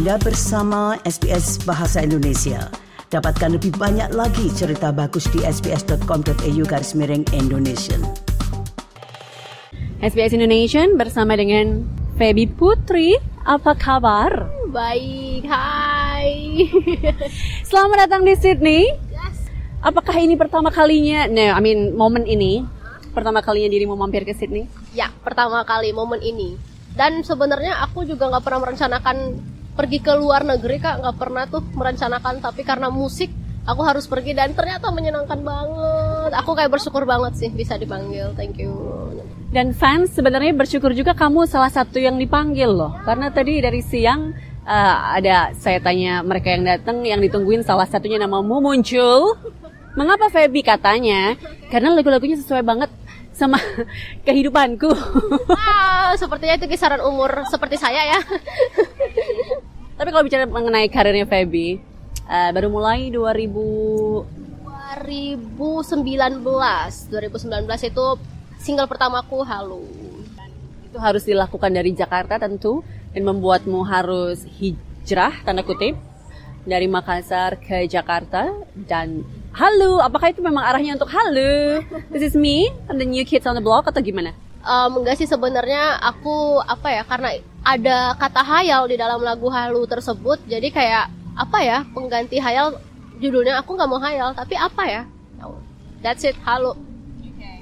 Anda bersama SBS Bahasa Indonesia. Dapatkan lebih banyak lagi cerita bagus di sbs.com.au garis miring Indonesia. SBS Indonesia bersama dengan Feby Putri. Apa kabar? Baik, hai. Selamat datang di Sydney. Yes. Apakah ini pertama kalinya, no, I mean momen ini pertama kalinya dirimu mampir ke Sydney? Ya, pertama kali momen ini. Dan sebenarnya aku juga nggak pernah merencanakan pergi ke luar negeri kak, nggak pernah tuh merencanakan. Tapi karena musik, aku harus pergi dan ternyata menyenangkan banget. Aku kayak bersyukur banget sih bisa dipanggil. Thank you. Dan fans sebenarnya bersyukur juga kamu salah satu yang dipanggil loh. Karena tadi dari siang uh, ada saya tanya mereka yang datang yang ditungguin salah satunya namamu muncul. Mengapa Feby katanya? Karena lagu-lagunya sesuai banget sama kehidupanku. Ah, sepertinya itu kisaran umur seperti saya ya. Tapi kalau bicara mengenai karirnya Feby, uh, baru mulai 2000 2019 2019 itu single pertamaku Halu. Itu harus dilakukan dari Jakarta tentu dan membuatmu harus hijrah tanda kutip dari Makassar ke Jakarta dan halo, apakah itu memang arahnya untuk halo? This is me and the new kids on the block atau gimana? Um, enggak sih sebenarnya aku apa ya karena ada kata hayal di dalam lagu halu tersebut. Jadi kayak apa ya pengganti hayal judulnya aku nggak mau hayal tapi apa ya? That's it halu.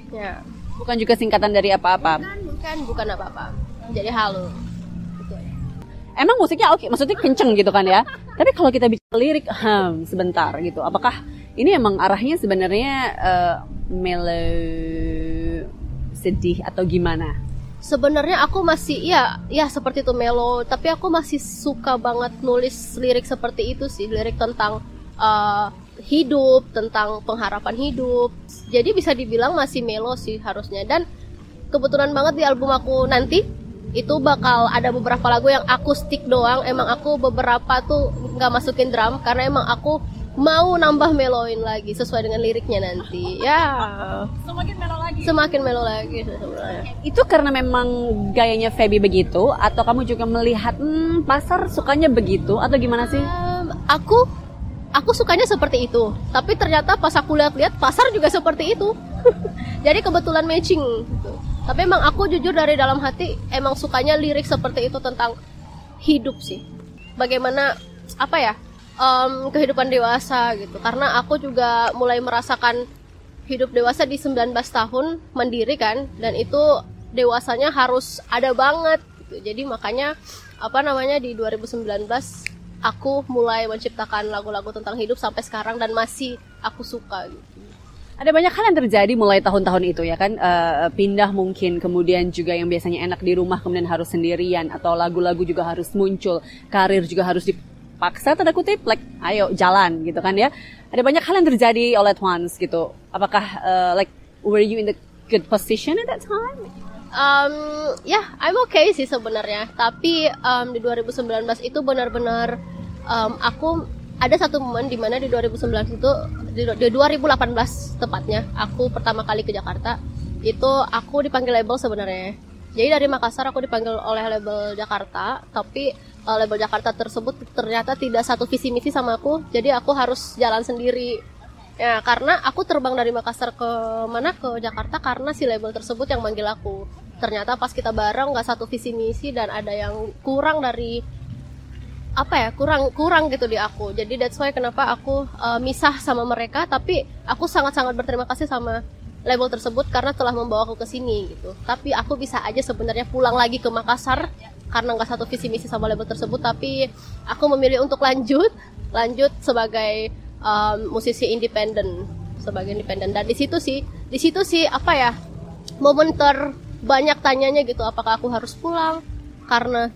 Ya. Bukan juga singkatan dari apa-apa. Bukan bukan bukan apa-apa. Jadi halu. Emang musiknya oke maksudnya kenceng gitu kan ya? Tapi kalau kita bicara lirik hmm, sebentar gitu. Apakah ini emang arahnya sebenarnya uh, melo sedih atau gimana? Sebenarnya aku masih ya ya seperti itu melo, tapi aku masih suka banget nulis lirik seperti itu sih, lirik tentang uh, hidup, tentang pengharapan hidup. Jadi bisa dibilang masih melo sih harusnya dan kebetulan banget di album aku nanti itu bakal ada beberapa lagu yang akustik doang. Emang aku beberapa tuh nggak masukin drum karena emang aku mau nambah meloin lagi sesuai dengan liriknya nanti. Ya. Semakin melo lagi. Semakin melo lagi sebenarnya. Itu karena memang gayanya Feby begitu atau kamu juga melihat hmm, pasar sukanya begitu atau gimana sih? Um, aku aku sukanya seperti itu. Tapi ternyata pas aku lihat-lihat pasar juga seperti itu. Jadi kebetulan matching gitu. Tapi emang aku jujur dari dalam hati emang sukanya lirik seperti itu tentang hidup sih. Bagaimana apa ya? Um, kehidupan dewasa gitu karena aku juga mulai merasakan hidup dewasa di 19 tahun mandiri kan dan itu dewasanya harus ada banget gitu. jadi makanya apa namanya di 2019 aku mulai menciptakan lagu-lagu tentang hidup sampai sekarang dan masih aku suka gitu. Ada banyak hal yang terjadi mulai tahun-tahun itu ya kan uh, pindah mungkin kemudian juga yang biasanya enak di rumah kemudian harus sendirian atau lagu-lagu juga harus muncul karir juga harus paksa tanda kutip like ayo jalan gitu kan ya. Ada banyak hal yang terjadi all at once gitu. Apakah uh, like were you in the good position at that time? Um, ya yeah, I'm okay sih sebenarnya. Tapi um, di 2019 itu benar-benar um, aku ada satu momen di mana di 2019 itu di, di 2018 tepatnya aku pertama kali ke Jakarta itu aku dipanggil label sebenarnya. Jadi dari Makassar aku dipanggil oleh label Jakarta tapi uh, label Jakarta tersebut ternyata tidak satu visi misi sama aku jadi aku harus jalan sendiri. Ya karena aku terbang dari Makassar ke mana? Ke Jakarta karena si label tersebut yang manggil aku. Ternyata pas kita bareng nggak satu visi misi dan ada yang kurang dari apa ya kurang kurang gitu di aku. Jadi that's why kenapa aku uh, misah sama mereka tapi aku sangat sangat berterima kasih sama label tersebut karena telah membawa aku ke sini gitu. Tapi aku bisa aja sebenarnya pulang lagi ke Makassar karena nggak satu visi misi sama label tersebut tapi aku memilih untuk lanjut lanjut sebagai um, musisi independen sebagai independen. Dan di situ sih di situ sih apa ya momen terbanyak tanyanya gitu apakah aku harus pulang karena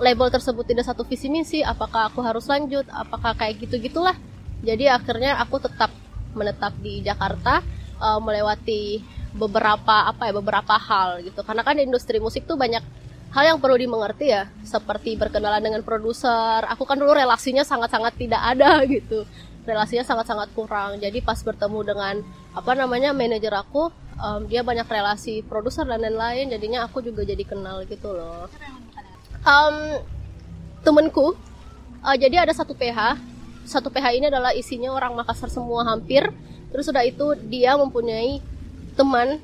label tersebut tidak satu visi misi apakah aku harus lanjut apakah kayak gitu gitulah jadi akhirnya aku tetap menetap di Jakarta uh, melewati beberapa apa ya beberapa hal gitu. Karena kan industri musik tuh banyak hal yang perlu dimengerti ya seperti berkenalan dengan produser. Aku kan dulu relasinya sangat-sangat tidak ada gitu. Relasinya sangat-sangat kurang. Jadi pas bertemu dengan apa namanya manajer aku um, dia banyak relasi produser dan lain-lain. Jadinya aku juga jadi kenal gitu loh. Um, temenku Uh, jadi ada satu PH. Satu PH ini adalah isinya orang Makassar semua hampir. Terus sudah itu dia mempunyai teman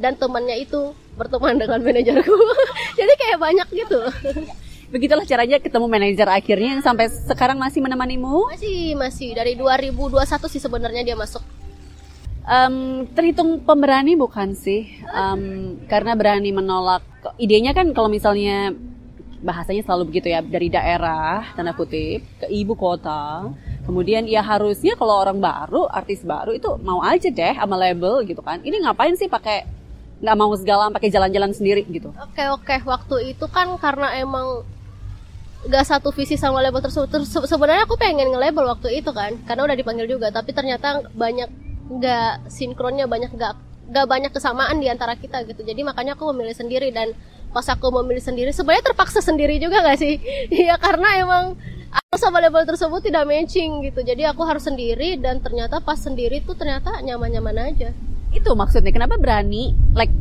dan temannya itu berteman dengan manajerku. jadi kayak banyak gitu. Begitulah caranya ketemu manajer akhirnya yang sampai sekarang masih menemanimu? Masih, masih. Dari 2021 sih sebenarnya dia masuk. Um, terhitung pemberani bukan sih? Um, karena berani menolak idenya kan kalau misalnya bahasanya selalu begitu ya dari daerah tanda kutip ke ibu kota kemudian ya harusnya kalau orang baru artis baru itu mau aja deh sama label gitu kan ini ngapain sih pakai nggak mau segala pakai jalan-jalan sendiri gitu. Oke oke waktu itu kan karena emang gak satu visi sama label tersebut. Terus, sebenarnya aku pengen nge-label waktu itu kan karena udah dipanggil juga tapi ternyata banyak nggak sinkronnya banyak nggak nggak banyak kesamaan di antara kita gitu. Jadi makanya aku memilih sendiri dan pas aku memilih sendiri sebenarnya terpaksa sendiri juga gak sih? Iya karena emang aku sama label tersebut tidak matching gitu. Jadi aku harus sendiri dan ternyata pas sendiri tuh ternyata nyaman-nyaman aja itu maksudnya kenapa berani like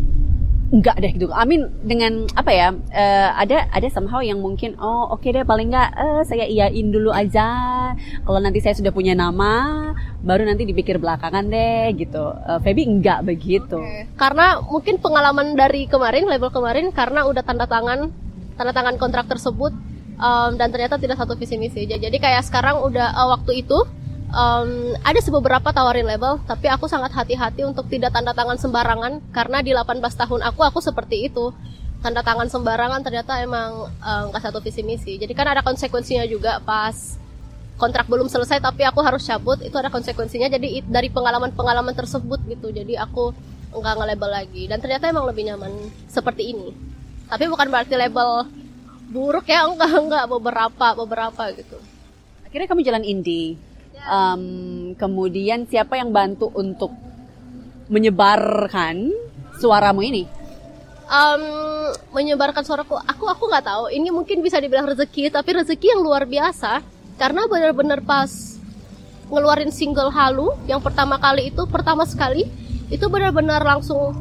enggak deh gitu. Amin dengan apa ya? Uh, ada ada somehow yang mungkin oh oke okay deh paling enggak uh, saya iyain dulu aja. Kalau nanti saya sudah punya nama, baru nanti dipikir belakangan deh gitu. Uh, Feby enggak begitu. Okay. Karena mungkin pengalaman dari kemarin label kemarin karena udah tanda tangan tanda tangan kontrak tersebut um, dan ternyata tidak satu visi misi. Jadi kayak sekarang udah uh, waktu itu um, ada beberapa tawarin label tapi aku sangat hati-hati untuk tidak tanda tangan sembarangan karena di 18 tahun aku aku seperti itu. Tanda tangan sembarangan ternyata emang nggak um, satu visi misi. Jadi kan ada konsekuensinya juga pas kontrak belum selesai tapi aku harus cabut itu ada konsekuensinya. Jadi dari pengalaman-pengalaman tersebut gitu jadi aku nggak nge-label lagi. Dan ternyata emang lebih nyaman seperti ini. Tapi bukan berarti label buruk ya enggak enggak beberapa beberapa gitu. Akhirnya kamu jalan indie um, kemudian siapa yang bantu untuk menyebarkan suaramu ini? Um, menyebarkan suaraku, aku aku nggak tahu. Ini mungkin bisa dibilang rezeki, tapi rezeki yang luar biasa karena benar-benar pas ngeluarin single halu yang pertama kali itu pertama sekali itu benar-benar langsung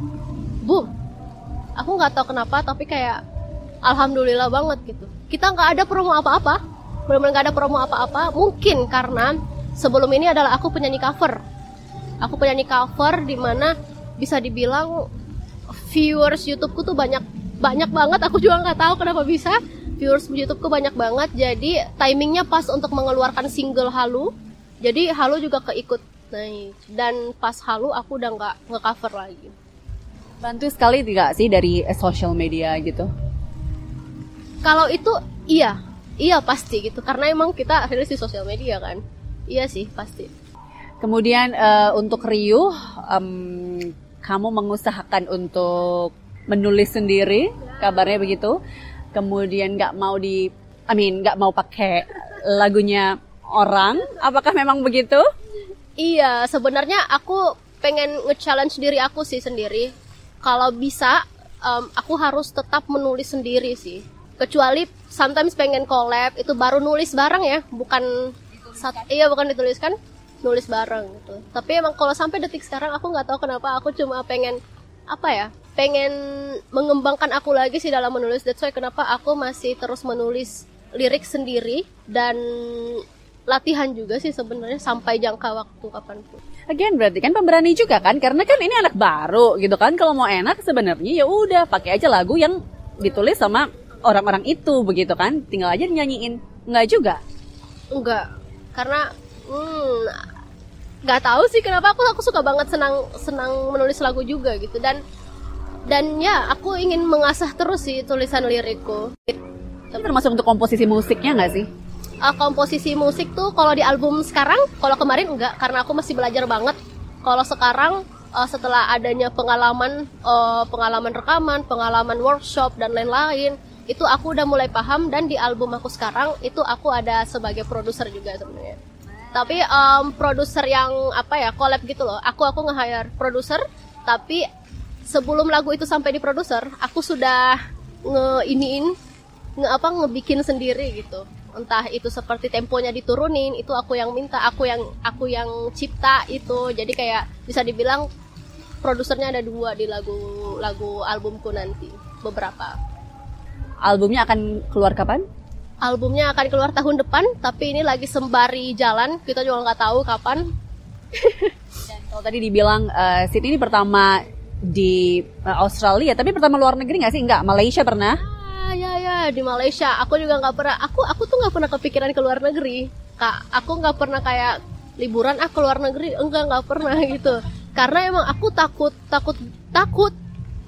boom. Aku nggak tahu kenapa, tapi kayak alhamdulillah banget gitu. Kita nggak ada promo apa-apa, benar-benar nggak ada promo apa-apa. Mungkin karena sebelum ini adalah aku penyanyi cover. Aku penyanyi cover di mana bisa dibilang viewers YouTubeku tuh banyak banyak banget. Aku juga nggak tahu kenapa bisa. Viewers YouTubeku banyak banget. Jadi timingnya pas untuk mengeluarkan single halu. Jadi halu juga keikut naik. Dan pas halu aku udah nggak ngecover lagi. Bantu sekali tidak sih dari social media gitu? Kalau itu iya. Iya pasti gitu. Karena emang kita akhirnya di sosial media kan Iya sih pasti. Kemudian uh, untuk Ryu, um, kamu mengusahakan untuk menulis sendiri, kabarnya begitu. Kemudian nggak mau di, I mean nggak mau pakai lagunya orang. Apakah memang begitu? Iya, sebenarnya aku pengen nge-challenge diri aku sih sendiri. Kalau bisa, um, aku harus tetap menulis sendiri sih. Kecuali sometimes pengen collab, itu baru nulis bareng ya, bukan Sat, iya bukan dituliskan nulis bareng gitu. Tapi emang kalau sampai detik sekarang aku nggak tahu kenapa aku cuma pengen apa ya pengen mengembangkan aku lagi sih dalam menulis. That's why kenapa aku masih terus menulis lirik sendiri dan latihan juga sih sebenarnya sampai jangka waktu kapan pun. Again berarti kan pemberani juga kan? Karena kan ini anak baru gitu kan? Kalau mau enak sebenarnya ya udah pakai aja lagu yang ditulis sama orang-orang itu begitu kan? Tinggal aja nyanyiin nggak juga? Enggak karena hmm, nggak tahu sih kenapa aku aku suka banget senang senang menulis lagu juga gitu dan dan ya aku ingin mengasah terus sih tulisan lirikku. Tapi termasuk untuk komposisi musiknya nggak sih? Uh, komposisi musik tuh kalau di album sekarang, kalau kemarin enggak karena aku masih belajar banget. Kalau sekarang uh, setelah adanya pengalaman uh, pengalaman rekaman, pengalaman workshop dan lain-lain, itu aku udah mulai paham dan di album aku sekarang itu aku ada sebagai produser juga sebenarnya. Tapi um, produser yang apa ya collab gitu loh. Aku aku nge-hire produser tapi sebelum lagu itu sampai di produser aku sudah nge iniin nge apa ngebikin sendiri gitu. Entah itu seperti temponya diturunin itu aku yang minta aku yang aku yang cipta itu. Jadi kayak bisa dibilang produsernya ada dua di lagu lagu albumku nanti beberapa albumnya akan keluar kapan? albumnya akan keluar tahun depan tapi ini lagi sembari jalan kita juga nggak tahu kapan Dan kalau tadi dibilang uh, Sydney ini pertama di uh, Australia, tapi pertama luar negeri nggak sih? Enggak, Malaysia pernah. Ah, ya ya di Malaysia. Aku juga nggak pernah. Aku aku tuh nggak pernah kepikiran ke luar negeri. Kak, aku nggak pernah kayak liburan ah ke luar negeri. Enggak nggak pernah gitu. Karena emang aku takut takut takut.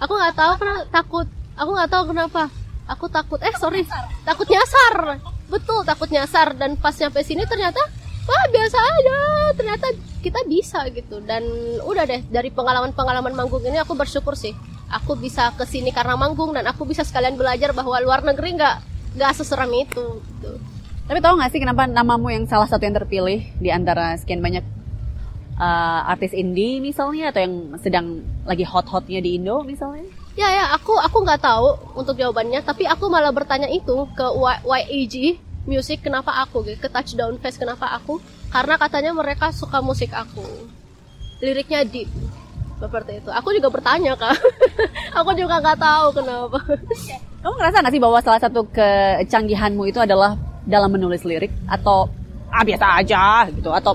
Aku nggak tahu kenapa takut. Aku nggak tahu kenapa. Aku takut. Eh sorry, takut nyasar. Betul takut nyasar. Dan pas nyampe sini ternyata wah biasa aja. Ternyata kita bisa gitu. Dan udah deh dari pengalaman-pengalaman manggung ini aku bersyukur sih aku bisa ke sini karena manggung dan aku bisa sekalian belajar bahwa luar negeri nggak nggak seseram itu gitu. Tapi tahu nggak sih kenapa namamu yang salah satu yang terpilih di antara sekian banyak uh, artis indie misalnya atau yang sedang lagi hot-hotnya di Indo misalnya? Ya ya, aku aku nggak tahu untuk jawabannya, tapi aku malah bertanya itu ke Y- YAG Music kenapa aku gitu, ke Touchdown Fest kenapa aku? Karena katanya mereka suka musik aku. Liriknya deep seperti itu. Aku juga bertanya kak. aku juga nggak tahu kenapa. Kamu ngerasa nggak sih bahwa salah satu kecanggihanmu itu adalah dalam menulis lirik atau ah biasa aja gitu atau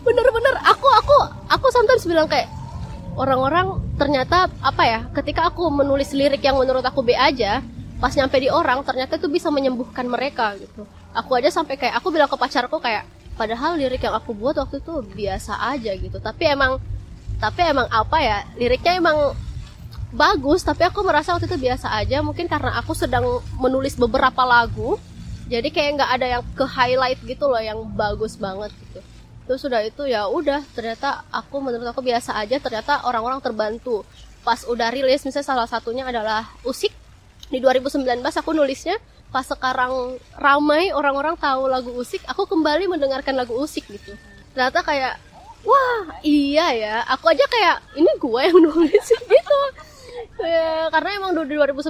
Bener-bener aku aku aku sometimes bilang kayak orang-orang ternyata apa ya ketika aku menulis lirik yang menurut aku B aja pas nyampe di orang ternyata itu bisa menyembuhkan mereka gitu. Aku aja sampai kayak aku bilang ke pacarku kayak padahal lirik yang aku buat waktu itu biasa aja gitu. Tapi emang tapi emang apa ya liriknya emang bagus tapi aku merasa waktu itu biasa aja. Mungkin karena aku sedang menulis beberapa lagu jadi kayak nggak ada yang ke highlight gitu loh yang bagus banget gitu terus sudah itu ya udah ternyata aku menurut aku biasa aja ternyata orang-orang terbantu. Pas udah rilis misalnya salah satunya adalah Usik. Di 2019 aku nulisnya pas sekarang ramai orang-orang tahu lagu Usik aku kembali mendengarkan lagu Usik gitu. Ternyata kayak wah iya ya. Aku aja kayak ini gua yang nulis gitu. Ya, karena emang di 2019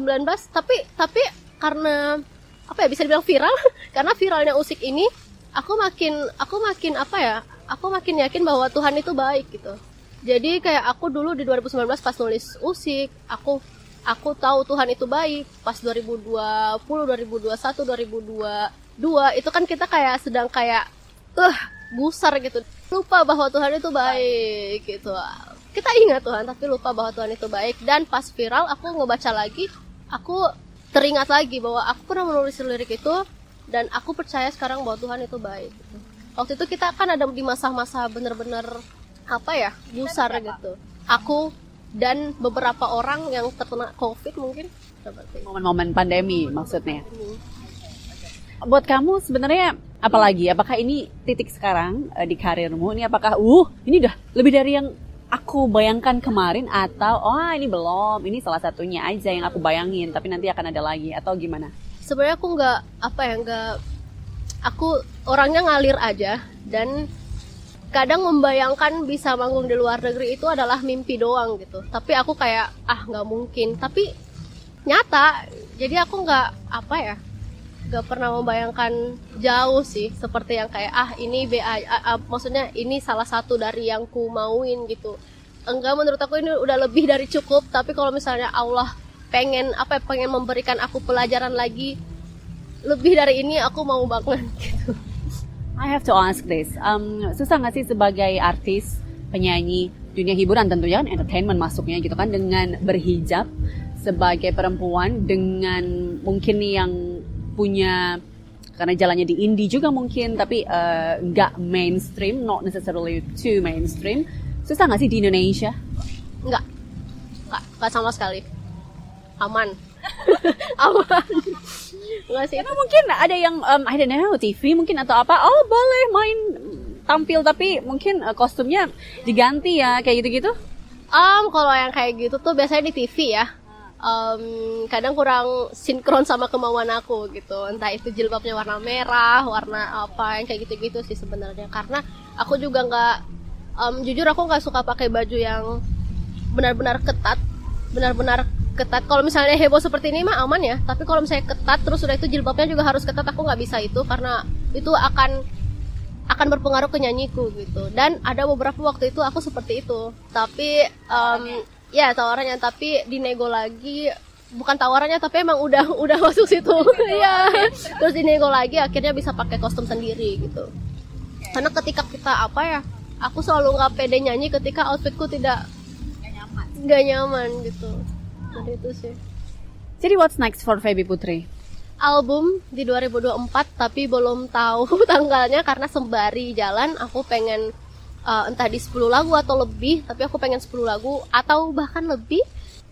tapi tapi karena apa ya bisa dibilang viral karena viralnya usik ini aku makin aku makin apa ya aku makin yakin bahwa Tuhan itu baik gitu. Jadi kayak aku dulu di 2019 pas nulis usik aku aku tahu Tuhan itu baik. Pas 2020 2021 2022 itu kan kita kayak sedang kayak uh gusar gitu. Lupa bahwa Tuhan itu baik gitu. Kita ingat Tuhan tapi lupa bahwa Tuhan itu baik. Dan pas viral aku ngebaca lagi aku teringat lagi bahwa aku pernah menulis lirik itu dan aku percaya sekarang bahwa Tuhan itu baik gitu. waktu itu kita kan ada di masa-masa bener-bener apa ya gusar gitu aku dan beberapa orang yang terkena covid mungkin momen-momen pandemi maksudnya. Buat kamu sebenarnya apalagi? Apakah ini titik sekarang eh, di karirmu? Ini apakah uh ini udah lebih dari yang aku bayangkan kemarin atau oh ini belum? Ini salah satunya aja yang aku bayangin tapi nanti akan ada lagi atau gimana? Sebenarnya aku nggak apa ya nggak aku orangnya ngalir aja. Dan kadang membayangkan bisa manggung di luar negeri itu adalah mimpi doang gitu. Tapi aku kayak ah nggak mungkin. Tapi nyata jadi aku nggak apa ya nggak pernah membayangkan jauh sih seperti yang kayak ah ini BA ah, ah, maksudnya ini salah satu dari yang ku mauin gitu. Enggak menurut aku ini udah lebih dari cukup. Tapi kalau misalnya Allah pengen apa ya, pengen memberikan aku pelajaran lagi lebih dari ini aku mau banget gitu I have to ask this. Um, susah nggak sih sebagai artis, penyanyi, dunia hiburan tentunya kan entertainment masuknya gitu kan dengan berhijab sebagai perempuan dengan mungkin yang punya karena jalannya di indie juga mungkin tapi uh, nggak mainstream, not necessarily too mainstream. Susah nggak sih di Indonesia? nggak nggak nggak sama sekali aman aman nggak sih Karena mungkin ada yang um, I don't know TV mungkin atau apa, oh boleh main tampil tapi mungkin uh, kostumnya diganti ya kayak gitu-gitu. Um, kalau yang kayak gitu tuh biasanya di TV ya. Um, kadang kurang sinkron sama kemauan aku gitu. Entah itu jilbabnya warna merah, warna apa yang kayak gitu-gitu sih sebenarnya. Karena aku juga nggak, um, jujur aku nggak suka pakai baju yang benar-benar ketat, benar-benar ketat. Kalau misalnya heboh seperti ini mah aman ya. Tapi kalau misalnya ketat terus sudah itu jilbabnya juga harus ketat, aku nggak bisa itu karena itu akan akan berpengaruh ke nyanyiku gitu. Dan ada beberapa waktu itu aku seperti itu. Tapi um, ya tawarannya. Tapi dinego lagi bukan tawarannya tapi emang udah udah masuk situ. Iya. Terus dinego lagi akhirnya bisa pakai kostum sendiri gitu. Karena ketika kita apa ya aku selalu nggak pede nyanyi ketika outfitku tidak nggak nyaman gitu jadi itu sih. Jadi what's next for Feby Putri? album di 2024 tapi belum tahu tanggalnya karena sembari jalan aku pengen uh, entah di 10 lagu atau lebih tapi aku pengen 10 lagu atau bahkan lebih.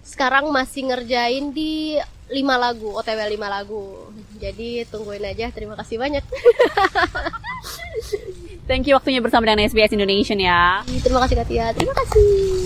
Sekarang masih ngerjain di 5 lagu OTW 5 lagu. Jadi tungguin aja terima kasih banyak. Thank you waktunya bersama dengan SBS Indonesia ya. terima kasih Katia. Terima kasih